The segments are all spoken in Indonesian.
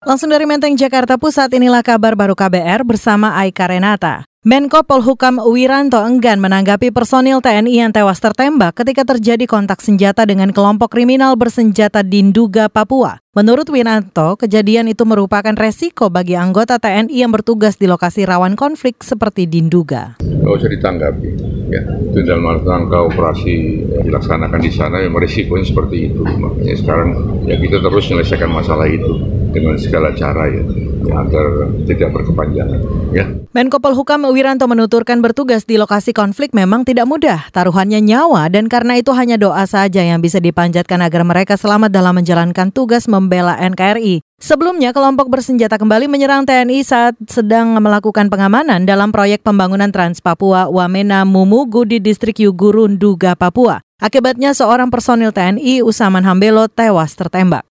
Langsung dari Menteng, Jakarta Pusat, inilah kabar baru KBR bersama Aika Renata. Menko Polhukam Wiranto enggan menanggapi personil TNI yang tewas tertembak ketika terjadi kontak senjata dengan kelompok kriminal bersenjata di Nduga, Papua. Menurut Wiranto, kejadian itu merupakan resiko bagi anggota TNI yang bertugas di lokasi rawan konflik seperti di Nduga. Tidak usah ditanggapi. Ya, itu dalam rangka operasi yang dilaksanakan di sana yang resikonya seperti itu. Makanya sekarang ya kita terus menyelesaikan masalah itu dengan segala cara ya, ya agar tidak berkepanjangan. Ya. Menko Polhukam Wiranto menuturkan bertugas di lokasi konflik memang tidak mudah, taruhannya nyawa dan karena itu hanya doa saja yang bisa dipanjatkan agar mereka selamat dalam menjalankan tugas membela NKRI. Sebelumnya, kelompok bersenjata kembali menyerang TNI saat sedang melakukan pengamanan dalam proyek pembangunan Trans Papua Wamena Mumugu di distrik Yuguru, Nduga, Papua. Akibatnya seorang personil TNI, Usaman Hambelo, tewas tertembak.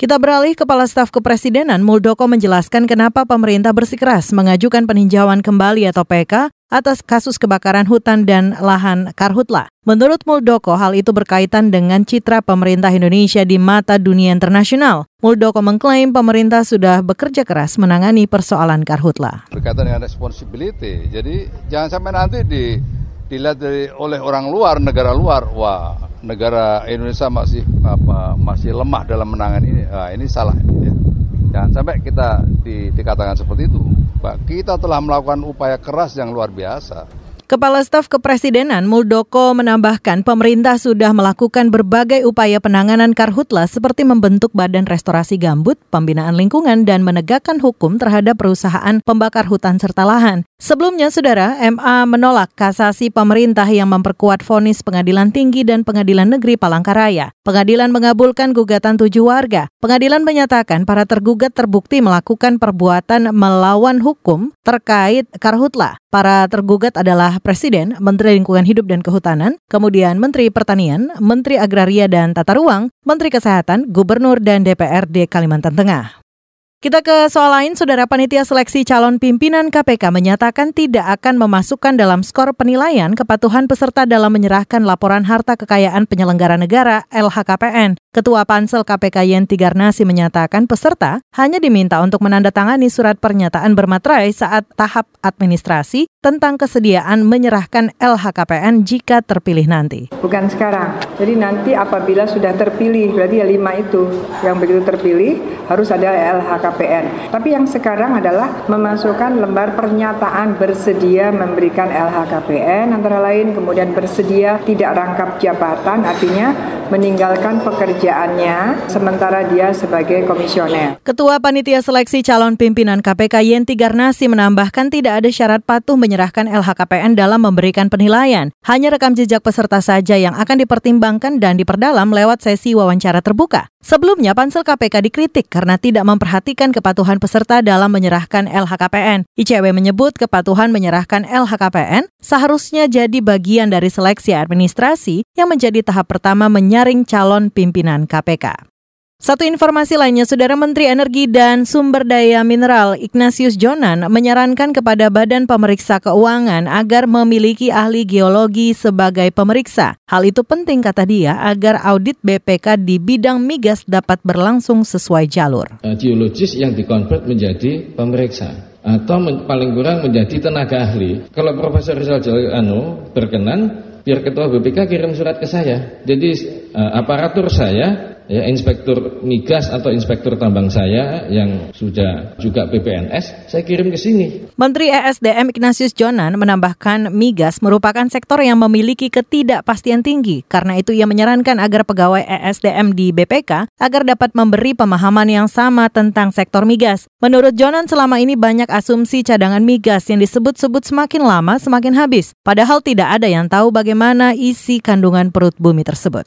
Kita beralih, Kepala Staf Kepresidenan Muldoko menjelaskan kenapa pemerintah bersikeras mengajukan peninjauan kembali atau PK atas kasus kebakaran hutan dan lahan karhutla. Menurut Muldoko, hal itu berkaitan dengan citra pemerintah Indonesia di mata dunia internasional. Muldoko mengklaim pemerintah sudah bekerja keras menangani persoalan karhutla. Berkaitan dengan responsibility, jadi jangan sampai nanti di, dilihat dari, oleh orang luar, negara luar, wah negara Indonesia masih apa masih lemah dalam menangani ini nah, ini salah ya. jangan sampai kita di, dikatakan seperti itu kita telah melakukan upaya keras yang luar biasa Kepala Staf Kepresidenan Muldoko menambahkan pemerintah sudah melakukan berbagai upaya penanganan karhutla seperti membentuk badan restorasi gambut, pembinaan lingkungan, dan menegakkan hukum terhadap perusahaan pembakar hutan serta lahan. Sebelumnya, Saudara, MA menolak kasasi pemerintah yang memperkuat vonis Pengadilan Tinggi dan Pengadilan Negeri Palangkaraya. Pengadilan mengabulkan gugatan tujuh warga. Pengadilan menyatakan para tergugat terbukti melakukan perbuatan melawan hukum terkait karhutla. Para tergugat adalah Presiden, Menteri Lingkungan Hidup dan Kehutanan, kemudian Menteri Pertanian, Menteri Agraria dan Tata Ruang, Menteri Kesehatan, Gubernur dan DPRD Kalimantan Tengah. Kita ke soal lain, Saudara Panitia Seleksi Calon Pimpinan KPK menyatakan tidak akan memasukkan dalam skor penilaian kepatuhan peserta dalam menyerahkan laporan harta kekayaan penyelenggara negara LHKPN. Ketua Pansel KPK Yenti Garnasi menyatakan peserta hanya diminta untuk menandatangani surat pernyataan bermaterai saat tahap administrasi tentang kesediaan menyerahkan LHKPN jika terpilih nanti. Bukan sekarang. Jadi nanti apabila sudah terpilih, berarti ya lima itu yang begitu terpilih harus ada LHKPN LHKPN. Tapi yang sekarang adalah memasukkan lembar pernyataan bersedia memberikan LHKPN antara lain kemudian bersedia tidak rangkap jabatan artinya meninggalkan pekerjaannya sementara dia sebagai komisioner. Ketua Panitia Seleksi Calon Pimpinan KPK Yenti Garnasi menambahkan tidak ada syarat patuh menyerahkan LHKPN dalam memberikan penilaian. Hanya rekam jejak peserta saja yang akan dipertimbangkan dan diperdalam lewat sesi wawancara terbuka. Sebelumnya, Pansel KPK dikritik karena tidak memperhatikan kepatuhan peserta dalam menyerahkan LHKPN. ICW menyebut kepatuhan menyerahkan LHKPN seharusnya jadi bagian dari seleksi administrasi yang menjadi tahap pertama menyaring calon pimpinan KPK. Satu informasi lainnya, Saudara Menteri Energi dan Sumber Daya Mineral Ignatius Jonan menyarankan kepada Badan Pemeriksa Keuangan agar memiliki ahli geologi sebagai pemeriksa. Hal itu penting kata dia agar audit BPK di bidang migas dapat berlangsung sesuai jalur. Eh, geologis yang dikonvert menjadi pemeriksa atau paling kurang menjadi tenaga ahli. Kalau Profesor Rizal Jalil berkenan, biar ketua BPK kirim surat ke saya. Jadi uh, aparatur saya ya inspektur migas atau inspektur tambang saya yang sudah juga PPNS saya kirim ke sini. Menteri ESDM Ignatius Jonan menambahkan migas merupakan sektor yang memiliki ketidakpastian tinggi. Karena itu ia menyarankan agar pegawai ESDM di BPK agar dapat memberi pemahaman yang sama tentang sektor migas. Menurut Jonan selama ini banyak asumsi cadangan migas yang disebut-sebut semakin lama semakin habis. Padahal tidak ada yang tahu bagaimana isi kandungan perut bumi tersebut.